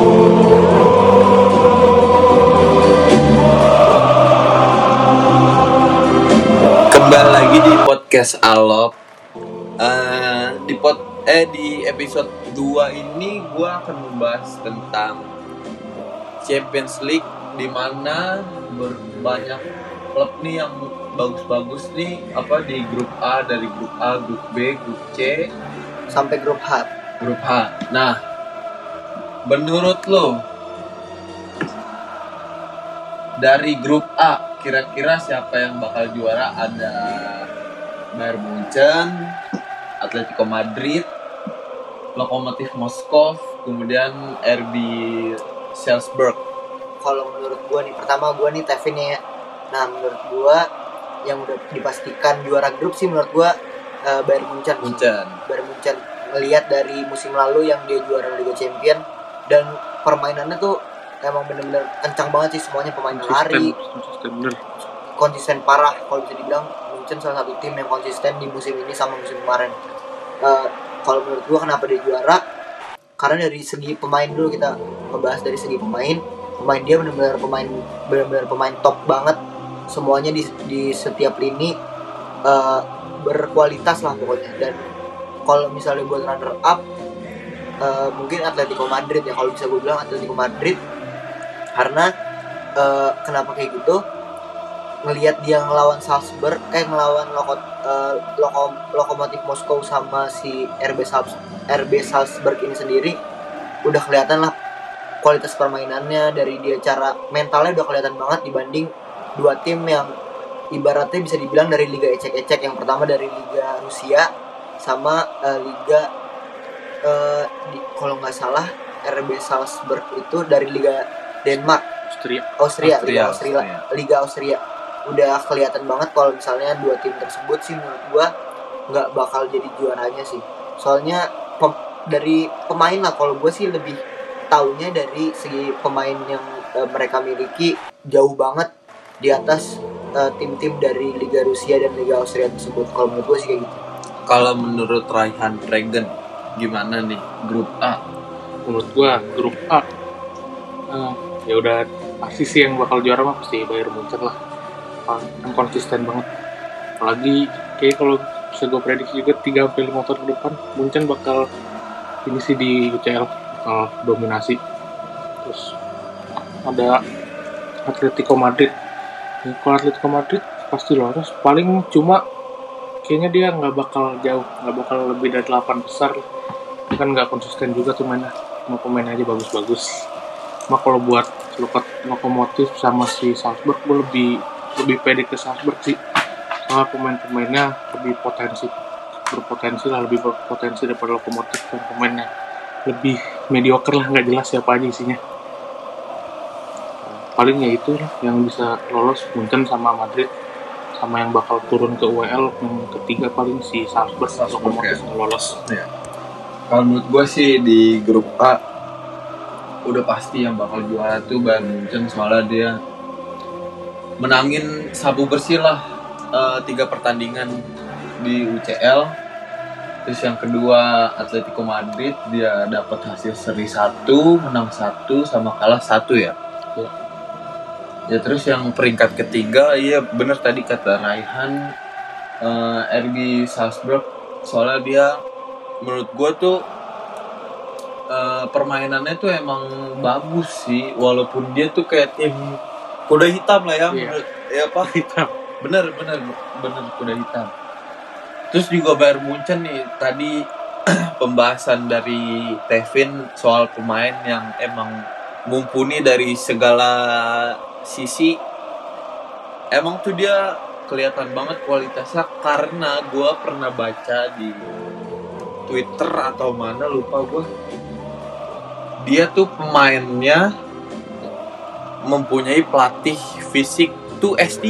Kembali lagi di podcast Alop. Eh, di pod eh di episode 2 ini gua akan membahas tentang Champions League di mana banyak klub nih yang bagus-bagus nih apa di grup A dari grup A, grup B, grup C, sampai grup H. grup H. Nah, menurut lo dari grup A kira-kira siapa yang bakal juara? Ada Bayern Munchen, Atletico Madrid, Lokomotif Moskow, kemudian RB Salzburg. Kalau menurut gua nih, pertama gua nih Tevin ya. Nah, menurut gua yang udah dipastikan juara grup sih menurut gua eh, Bayern Munchen. Munchen. Bayern Munchen ngelihat dari musim lalu yang dia juara Liga Champion dan permainannya tuh emang bener-bener kencang banget sih semuanya pemain lari. konsisten bener. Konsisten parah kalau bisa dibilang Munchen salah satu tim yang konsisten di musim ini sama musim kemarin. Eh, kalau menurut gua kenapa dia juara? Karena dari segi pemain dulu kita ngebahas dari segi pemain. Pemain dia benar-benar pemain benar-benar pemain top banget. Semuanya di di setiap lini eh, berkualitas lah pokoknya. Dan kalau misalnya buat runner up eh, mungkin Atletico Madrid ya kalau bisa gue bilang Atletico Madrid. Karena eh, kenapa kayak gitu? Ngelihat dia ngelawan Salzburg eh ngelawan Loko, eh, Loko- Lokomotif Moskow sama si RB Salz, RB Salzburg ini sendiri udah kelihatan lah kualitas permainannya dari dia cara mentalnya udah kelihatan banget dibanding dua tim yang ibaratnya bisa dibilang dari liga ecek-ecek. Yang pertama dari liga Rusia sama eh, liga di- kalau nggak salah RB Salzburg itu dari liga Denmark Austria Austria, Austria, Liga Austria, Austria. Liga Austria. Udah kelihatan banget kalau misalnya dua tim tersebut sih menurut gua nggak bakal jadi juaranya sih. Soalnya pem- dari pemain lah kalau gue sih lebih taunya dari segi pemain yang eh, mereka miliki jauh banget di atas eh, tim-tim dari Liga Rusia dan Liga Austria tersebut. Kalau menurut gue sih kayak gitu. Kalau menurut Raihan Regen gimana nih? Grup A? menurut gua grup A. Eh, ya udah pasti sih yang bakal juara mah pasti Bayern Munchen lah. Ah, kan konsisten banget. Apalagi kayak kalau bisa gue prediksi juga 3 sampai 5 tahun ke depan Munchen bakal ini sih di UCL bakal dominasi. Terus ada Atletico Madrid. Kalau Atletico Madrid pasti lolos. Paling cuma kayaknya dia nggak bakal jauh nggak bakal lebih dari 8 besar. Kan nggak konsisten juga tuh mainnya. Cuma pemain aja bagus-bagus. Cuma kalau buat lokot lokomotif sama si Salzburg gue lebih lebih pede ke Salzburg sih. Soalnya pemain-pemainnya lebih potensi berpotensi lah lebih berpotensi daripada lokomotif dan pemainnya. Lebih mediocre lah nggak jelas siapa aja isinya. Paling ya itu yang bisa lolos Munchen sama Madrid sama yang bakal turun ke UEL yang ketiga paling si Salzburg, Salzburg, lokomotif ya. lolos Kalau menurut gue sih di grup A udah pasti yang bakal juara tuh Bayern Munchen soalnya dia menangin sabu bersih lah eh, tiga pertandingan di UCL. Terus yang kedua Atletico Madrid dia dapat hasil seri satu, menang satu sama kalah satu ya. Ya. Ya terus yang peringkat ketiga iya bener tadi kata Raihan eh, RB Salzburg. Soalnya dia menurut gue tuh eh, permainannya tuh emang bagus sih. Walaupun dia tuh kayak tim kuda hitam lah ya Iya. menurut ya apa? Hitam. Bener bener bener kuda hitam. Terus juga Bayern Munchen nih tadi pembahasan dari Tevin soal pemain yang emang mumpuni dari segala sisi emang tuh dia kelihatan banget kualitasnya karena gue pernah baca di Twitter atau mana lupa gue dia tuh pemainnya mempunyai pelatih fisik tuh S3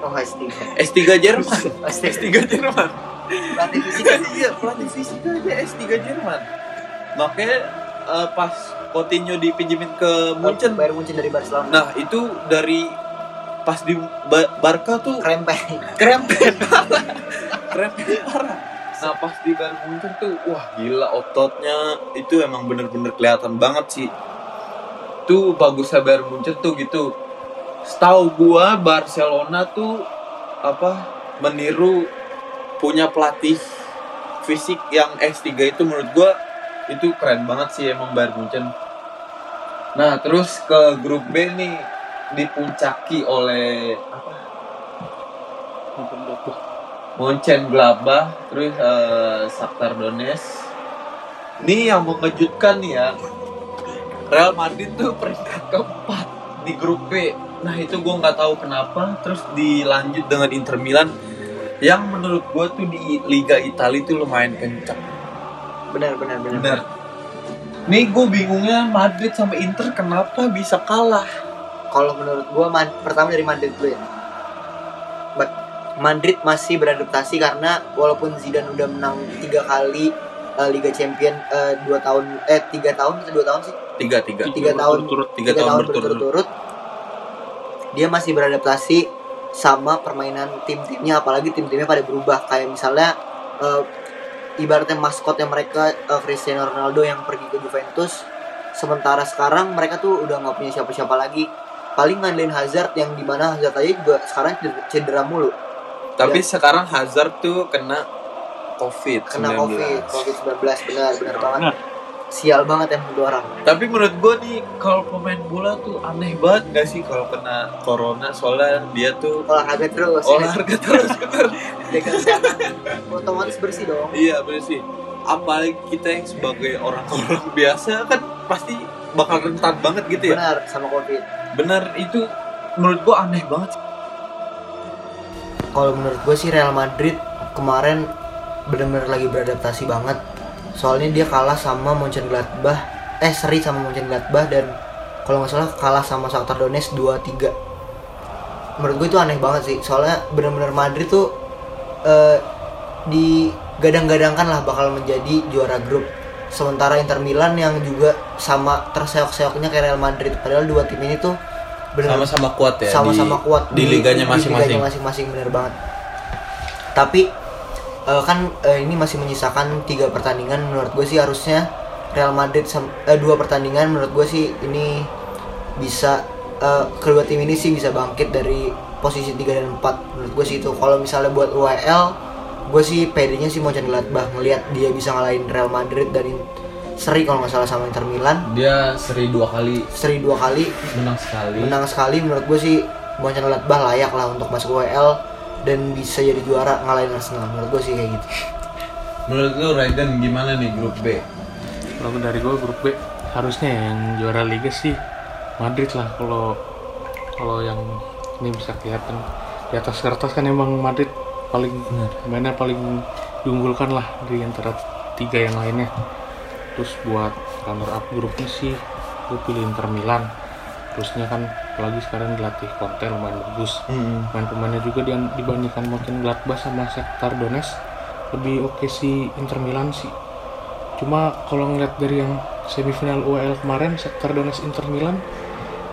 Oh, S3. S3 Jerman. S3. S3 Jerman. Pelatih fisik iya pelatih fisik aja S3 Jerman. Makanya eh, pas Coutinho dipinjemin ke Munchen Bayern Munchen dari Barcelona. nah itu dari pas di Ba- Barca tuh Krempeng. krempet parah parah nah pas di Bayern Munchen tuh wah gila ototnya itu emang bener-bener kelihatan banget sih tuh bagusnya Bayern Munchen tuh gitu. Setahu gua Barcelona tuh apa meniru punya pelatih fisik yang S3 itu menurut gua itu keren banget sih emang Bayern Munchen. Nah, terus ke grup B nih dipuncaki oleh apa? Mönchengladbach, terus eh, Shakhtar Donetsk. Ini yang mengejutkan nih ya. Real Madrid tuh peringkat keempat di grup B. Nah itu gue nggak tahu kenapa. Terus dilanjut dengan Inter Milan yang menurut gue tuh di Liga Italia tuh lumayan kencang. Benar benar benar Bener. Nih gue bingungnya Madrid sama Inter kenapa bisa kalah? kalau menurut gua Man- pertama dari Madrid dulu ya But Madrid masih beradaptasi karena walaupun Zidane udah menang tiga kali eh, Liga Champion eh, dua tahun eh tiga tahun atau dua tahun sih Tiga tiga. Tiga tahun. Turut Tiga, tahun, berturut-turut. berturut-turut dia masih beradaptasi sama permainan tim-timnya apalagi tim-timnya pada berubah kayak misalnya eh, ibaratnya maskotnya mereka eh, Cristiano Ronaldo yang pergi ke Juventus sementara sekarang mereka tuh udah nggak punya siapa-siapa lagi paling ngandelin Hazard yang di mana Hazard aja juga sekarang cedera, cedera mulu Tapi sekarang Hazard tuh kena COVID. kena covid covid 19 benar benar banget Benar. Sial banget emang tuh orang Tapi menurut gue nih kalau pemain bola tuh aneh banget gak sih kalau kena corona soalnya dia tuh olahraga terus olahraga terus bener. otomatis bersih dong Iya bener sih. Apalagi kita yang sebagai orang-orang biasa kan pasti bakal rentan banget gitu ya. benar sama covid Bener itu menurut gue aneh banget. kalau menurut gue sih Real Madrid kemarin benar-benar lagi beradaptasi banget soalnya dia kalah sama Mönchengladbach. Eh seri sama Mönchengladbach dan kalau nggak salah kalah sama Shakhtar Donetsk 2-3 menurut gue itu aneh banget sih. Soalnya benar-benar Madrid tuh eh, digadang-gadangkan lah bakal menjadi juara grup. Sementara Inter Milan yang juga sama terseok-seoknya kayak Real Madrid. Padahal dua tim ini tuh Sama-sama kuat ya. sama-sama di- kuat di liganya di masing-masing. liganya masing-masing bener banget. Tapi eh, kan eh, ini masih menyisakan tiga pertandingan menurut gue sih harusnya Real Madrid eh, dua pertandingan menurut gue sih ini bisa eh, kedua tim ini sih bisa bangkit dari posisi 3 dan 4 menurut gue sih itu. Kalau misalnya buat UEL gue sih PD-nya sih mau Gladbach ngelihat dia bisa ngalahin Real Madrid dari seri kalau nggak salah sama Inter Milan. Dia seri dua kali. Seri dua kali. Menang sekali. menang sekali menurut gue sih Mönchengladbach layak lah untuk masuk WL dan bisa jadi juara ngalahin Arsenal. Menurut gue sih kayak gitu. Menurut lu Raiden gimana nih grup B? Kalau dari gue grup B harusnya yang juara liga sih Madrid lah. Kalau kalau yang ini bisa kelihatan di atas kertas kan emang Madrid paling mainnya paling diunggulkan lah di antara tiga yang lainnya. Terus buat runner up grupnya sih gue pilih Inter Milan terusnya kan apalagi sekarang dilatih Conte lumayan bagus. Pemain-pemainnya juga dia dibandingkan mungkin Gladbach sama Shakhtar Donetsk lebih oke sih Inter Milan sih. Cuma kalau ngeliat dari yang semifinal UEL kemarin Shakhtar Donetsk Inter Milan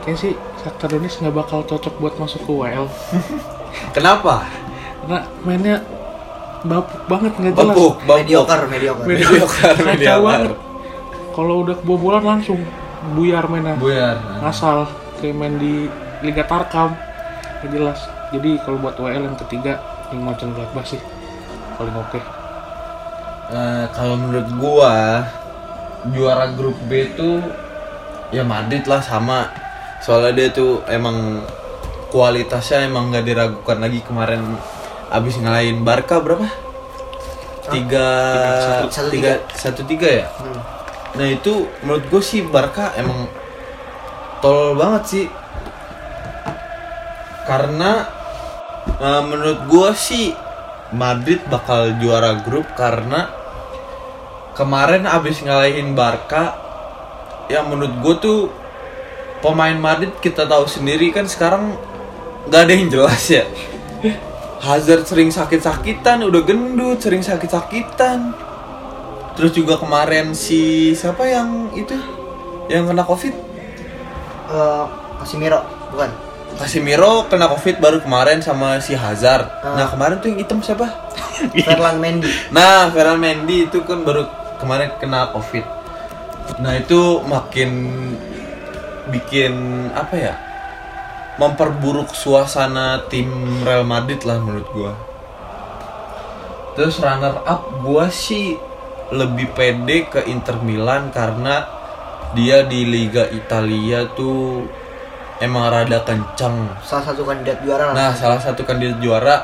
kayaknya sih Shakhtar Donetsk nggak bakal cocok buat masuk ke UEL Kenapa? karena mainnya bapuk banget nggak jelas. Bapuk, bapuk. mediocre mediocre. Mediocre, mediocre. kalau udah kebobolan langsung buyar mainnya. Buyar. ngasal kayak main di Liga Tarkam nggak jelas. Jadi kalau buat UEL yang ketiga yang macam Gladbach sih paling oke. Eh, kalau menurut gua juara grup B tuh ya Madrid lah sama. Soalnya dia tuh emang kualitasnya emang nggak diragukan lagi kemarin abis ngalahin Barca berapa? Tiga Satu- tiga. satu tiga ya? Hmm. Nah itu menurut gue sih Barca emang tol banget sih. Karena eh, menurut gue sih Madrid bakal juara grup karena kemarin abis ngalahin Barca yang menurut gue tuh pemain Madrid kita tahu sendiri kan sekarang nggak ada yang jelas ya. Hazard sering sakit-sakitan udah gendut sering sakit-sakitan terus juga kemarin si siapa yang itu? Yang kena covid? Casemiro bukan? Casemiro kena covid baru kemarin sama si Hazard. Ah. nah kemarin tuh yang hitam siapa? Ferland Mendy. Nah, Ferland Mendy itu kan baru kemarin kena COVID. Nah, itu makin bikin apa ya? Memperburuk suasana tim Real Madrid lah menurut gua. Terus runner up gua sih lebih pede ke Inter Milan karena dia di Liga Italia tuh emang rada kencang salah satu kandidat juara Nah, salah satu kandidat juara.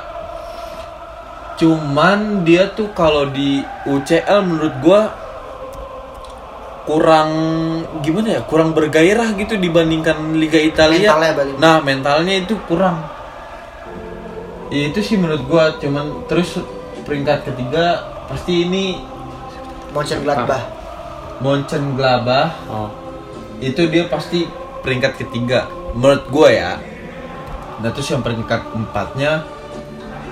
Cuman dia tuh kalau di UCL menurut gua kurang gimana ya? Kurang bergairah gitu dibandingkan Liga Italia. mentalnya Nah, mentalnya itu kurang. Ya, itu sih menurut gua cuman terus peringkat ketiga pasti ini Mönchengladbach Mönchengladbach oh. Itu dia pasti peringkat ketiga menurut gue ya. Nah terus yang peringkat empatnya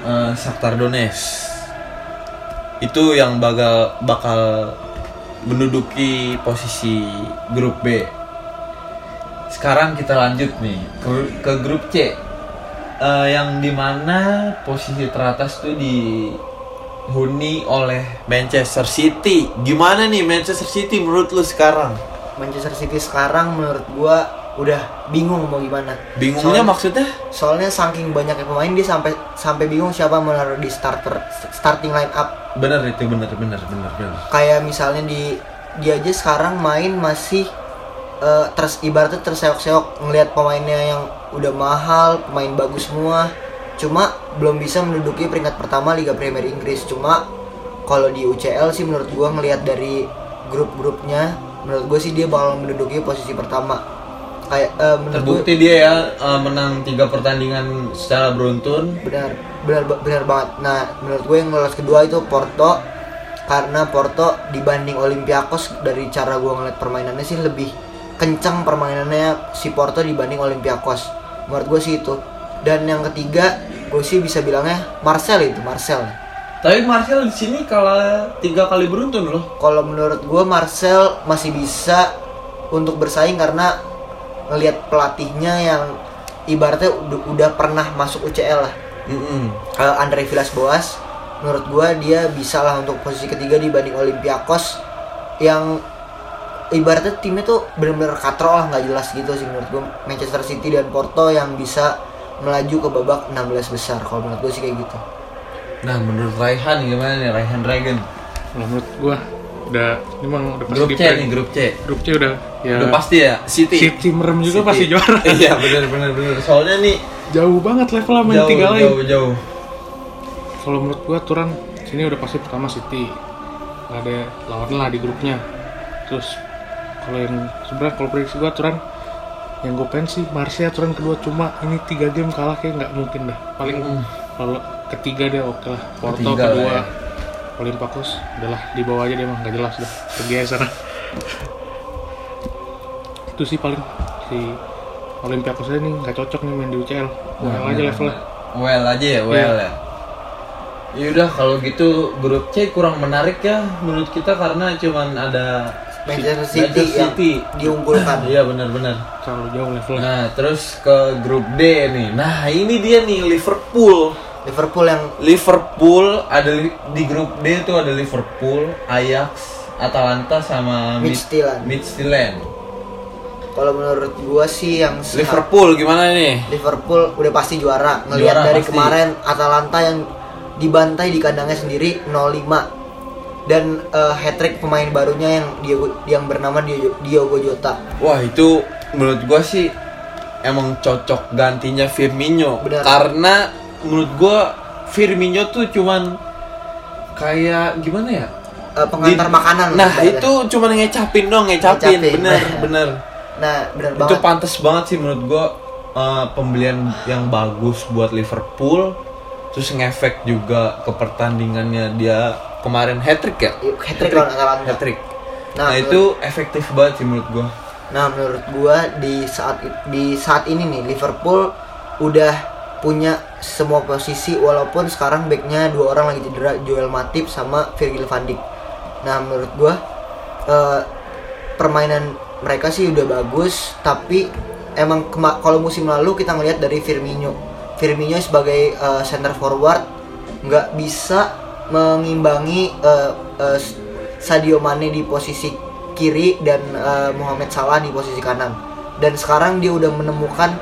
eh, Shakhtar Donetsk. Itu yang bakal bakal menduduki posisi grup B. Sekarang kita lanjut nih ke, ke grup C. Eh, yang di mana posisi teratas tuh dihuni oleh Manchester City. Gimana nih Manchester City menurut lu sekarang? Manchester City sekarang menurut gua udah bingung mau gimana. Bingungnya Soalnya- maksudnya? soalnya saking banyaknya pemain dia sampai sampai bingung siapa menaruh di starter starting line up. Bener itu bener bener bener bener. kayak misalnya di dia aja sekarang main masih eh, terus ibaratnya terseok-seok ngelihat pemainnya yang udah mahal pemain bagus semua cuma belum bisa menduduki peringkat pertama Liga Premier Inggris. Cuma kalau di UCL sih menurut gua ngelihat dari grup-grupnya menurut gue sih dia bakal menduduki posisi pertama. Kayak menurut gue Terbukti dia ya eh, menang tiga pertandingan secara beruntun. benar benar benar banget. Nah menurut gue yang lolos kedua itu Porto karena Porto dibanding Olympiakos dari cara gue ngeliat permainannya sih lebih kencang permainannya si Porto dibanding Olympiakos. Menurut gue sih itu dan yang ketiga gue sih bisa bilangnya Marcel itu Marcel Tapi Marcel di sini kalah tiga kali beruntun loh. kalau menurut gue Marcel masih bisa untuk bersaing karena ngelihat pelatihnya yang ibaratnya udah, udah pernah masuk UCL lah Mm-mm. Eh, Andre Villas-Boas menurut gua dia bisa lah untuk posisi ketiga dibanding Olympiakos yang ibaratnya timnya tuh bener-bener katrol lah nggak jelas gitu sih menurut gua Manchester City dan Porto yang bisa melaju ke babak 16 besar kalau menurut gua sih kayak gitu Nah menurut Raihan gimana nih Raihan Dragon? Kalau menurut gua udah ini emang udah pasti Grup di C nih grup C. grup C udah ya Udah pasti ya City. City merem juga City. pasti juara iya bener bener bener. Soalnya nih jauh banget level sama yang jauh tiga lain jauh jauh. kalau menurut gua Turan sini udah pasti pertama City ada lawan lah di grupnya terus kalau yang sebenarnya kalau prediksi gua Turan yang gue pengen sih Marseille Turan kedua cuma ini tiga game kalah kayak nggak mungkin dah paling Mm. kalau ketiga dia oke lah. Porto Ketiga kedua ya. Olympiakos udahlah di bawah aja dia emang nggak jelas dah. Pergi aja sana. Itu sih paling si Olympiakos nih nggak cocok nih main di UCL well aja levelnya Well aja ya, well ya. Yaudah kalau gitu grup C kurang menarik ya menurut kita karena cuman ada Manchester City Manchester yang City. diunggulkan Iya benar-benar. terlalu jauh levelnya Nah terus ke grup D nih. Nah ini dia nih Liverpool. Liverpool yang Liverpool ada li- di grup D itu ada Liverpool, Ajax, Atalanta sama Mid- Midtjylland. Midtjylland. kalau menurut gua sih yang Liverpool gimana nih? Liverpool udah pasti juara ngelihat Juara dari pasti. kemarin Atalanta yang dibantai di kandangnya sendiri 0-5 dan eh, hat-trick pemain barunya yang Diogo, yang bernama Diogo, Diogo Jota Wah itu menurut gua sih emang cocok gantinya Firmino Benar. karena menurut gua Firmino tuh cuman kayak gimana ya? Eh, pengantar Di- makanan Nah itu cuman ngecapin dong ngecapin, Ngecapin. bener bener. nah benar Itu banget pantas banget sih menurut gua eh, pembelian yang bagus buat Liverpool. Terus ngefek juga ke pertandingannya dia kemarin hat trick ya? hat-trick lawan Atalanta Hat trick. Nah, Nah, itu efektif banget sih menurut gua. Nah, menurut gua di saat di saat ini nih Liverpool udah punya semua posisi walaupun sekarang backnya dua orang lagi cedera Joel Matip sama Virgil van Dijk. Nah, menurut gua eh, permainan mereka sih udah bagus tapi emang kalau musim lalu kita ngelihat dari Firmino. Firmino sebagai eh, center forward nggak bisa mengimbangi eh, eh, Sadio Mane di posisi kiri dan eh, Mohamed Salah di posisi kanan. dan sekarang dia udah menemukan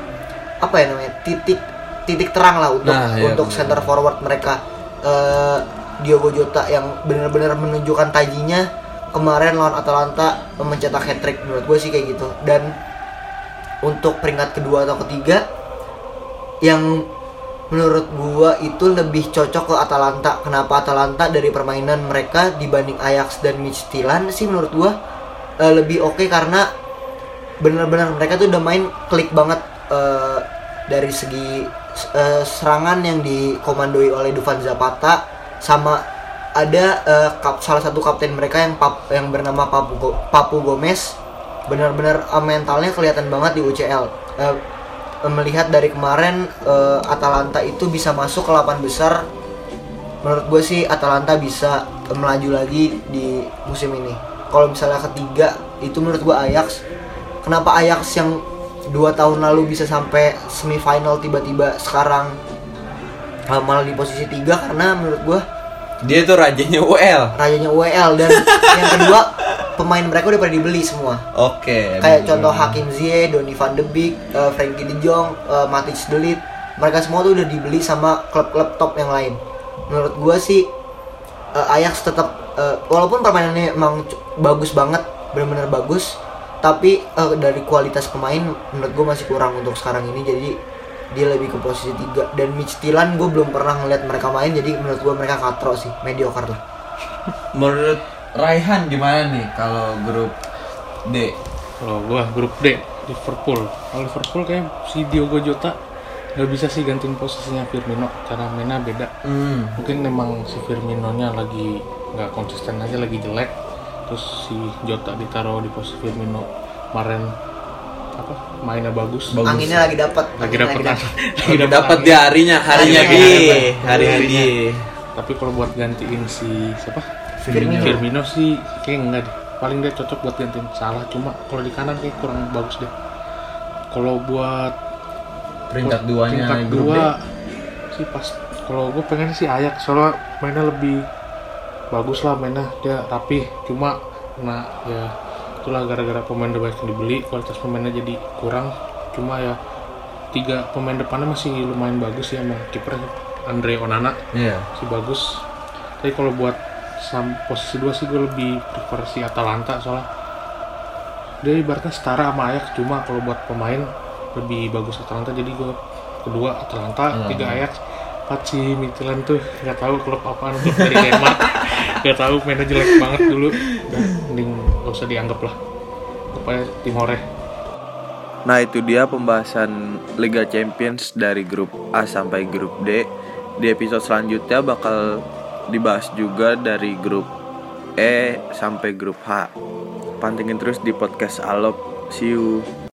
apa ya namanya titik titik terang lah untuk Nah, iya, untuk bener. center forward mereka Eh, Diogo Jota yang benar-benar menunjukkan tajinya kemarin lawan Atalanta mencetak hat trick menurut gue sih kayak gitu dan untuk peringkat kedua atau ketiga yang menurut gua itu lebih cocok ke Atalanta. Kenapa Atalanta dari permainan mereka dibanding Ajax dan Midtjylland sih menurut gua? Eh, lebih oke karena benar-benar mereka tuh udah main klik banget eh, dari segi eh, serangan yang dikomandoi oleh Dufan Zapata sama ada eh, kap- salah satu kapten mereka yang pap, yang bernama Papu, Papu Gomez. Benar-benar eh, mentalnya kelihatan banget di UCL Eh, melihat dari kemarin eh, Atalanta itu bisa masuk ke 8 besar menurut gue sih Atalanta bisa eh, melaju lagi di musim ini. Kalau misalnya ketiga itu menurut gue Ajax. Kenapa Ajax yang dua tahun lalu bisa sampai semifinal tiba-tiba sekarang malah di posisi tiga? Karena menurut gue Dia tuh rajanya UL. rajanya UEL dan yang kedua pemain mereka udah pada dibeli semua. Oke. kayak contoh Hakim Ziyech, Donny van de Beek, eh, Frankie de Jong, eh, Matic de Ligt, mereka semua tuh udah dibeli sama klub-klub top yang lain. Menurut gua sih eh, Ajax tetap eh, walaupun permainannya emang bagus banget, benar-benar bagus, tapi eh, dari kualitas pemain menurut gua masih kurang untuk sekarang ini. Jadi dia lebih ke posisi 3 dan Midtjylland gue belum pernah ngeliat mereka main jadi menurut gua mereka katro sih mediocre lah. Menurut Raihan gimana nih kalau grup D? Kalau gua grup D Liverpool. Kalau Liverpool kayak si Diogo Jota nggak bisa sih gantiin posisinya Firmino. Cara mainnya beda. Hmm. Mungkin memang si Firmino-nya lagi nggak konsisten aja lagi jelek. Terus si Jota ditaruh di posisi Firmino kemarin apa mainnya bagus. Bagus. anginnya lagi dapat Lagi naik. lagi dapat di harinya, harinya Harinya, dia, harinya. harinya Harinya. dia. Tapi kalau buat gantiin si siapa? Firmino. Firmino sih kayak enggak deh. Paling dia cocok buat gantiin salah. Cuma kalau di kanan kayak kurang bagus deh. Kalau buat Peringkat duanya tingkat grup dua sih pas kalau gue pengen sih Ayak soalnya mainnya lebih bagus lah mainnya dia rapi cuma nah ya itulah gara-gara pemain banyak yang dibeli kualitas pemainnya jadi kurang cuma ya tiga pemain depannya masih lumayan bagus ya emang kiper Andre Onana Iya. sih bagus tapi kalau buat sam posisi dua sih gue lebih prefer si Atalanta soalnya. Dia ibaratnya setara sama Ajax cuma kalau buat pemain lebih bagus Atalanta. Jadi gue kedua Atalanta Hmm. tiga Ajax. Empat si Midtjylland tuh nggak tahu klub apaan klub dari Denmark. Nggak tahu mainnya jelek banget dulu. Udah mending gak usah dianggap lah. Pokoknya Timore. Nah itu dia pembahasan Liga Champions dari grup A sampai grup D. Di episode selanjutnya bakal dibahas juga dari grup E sampai grup H. Pantengin terus di podcast Alop. See you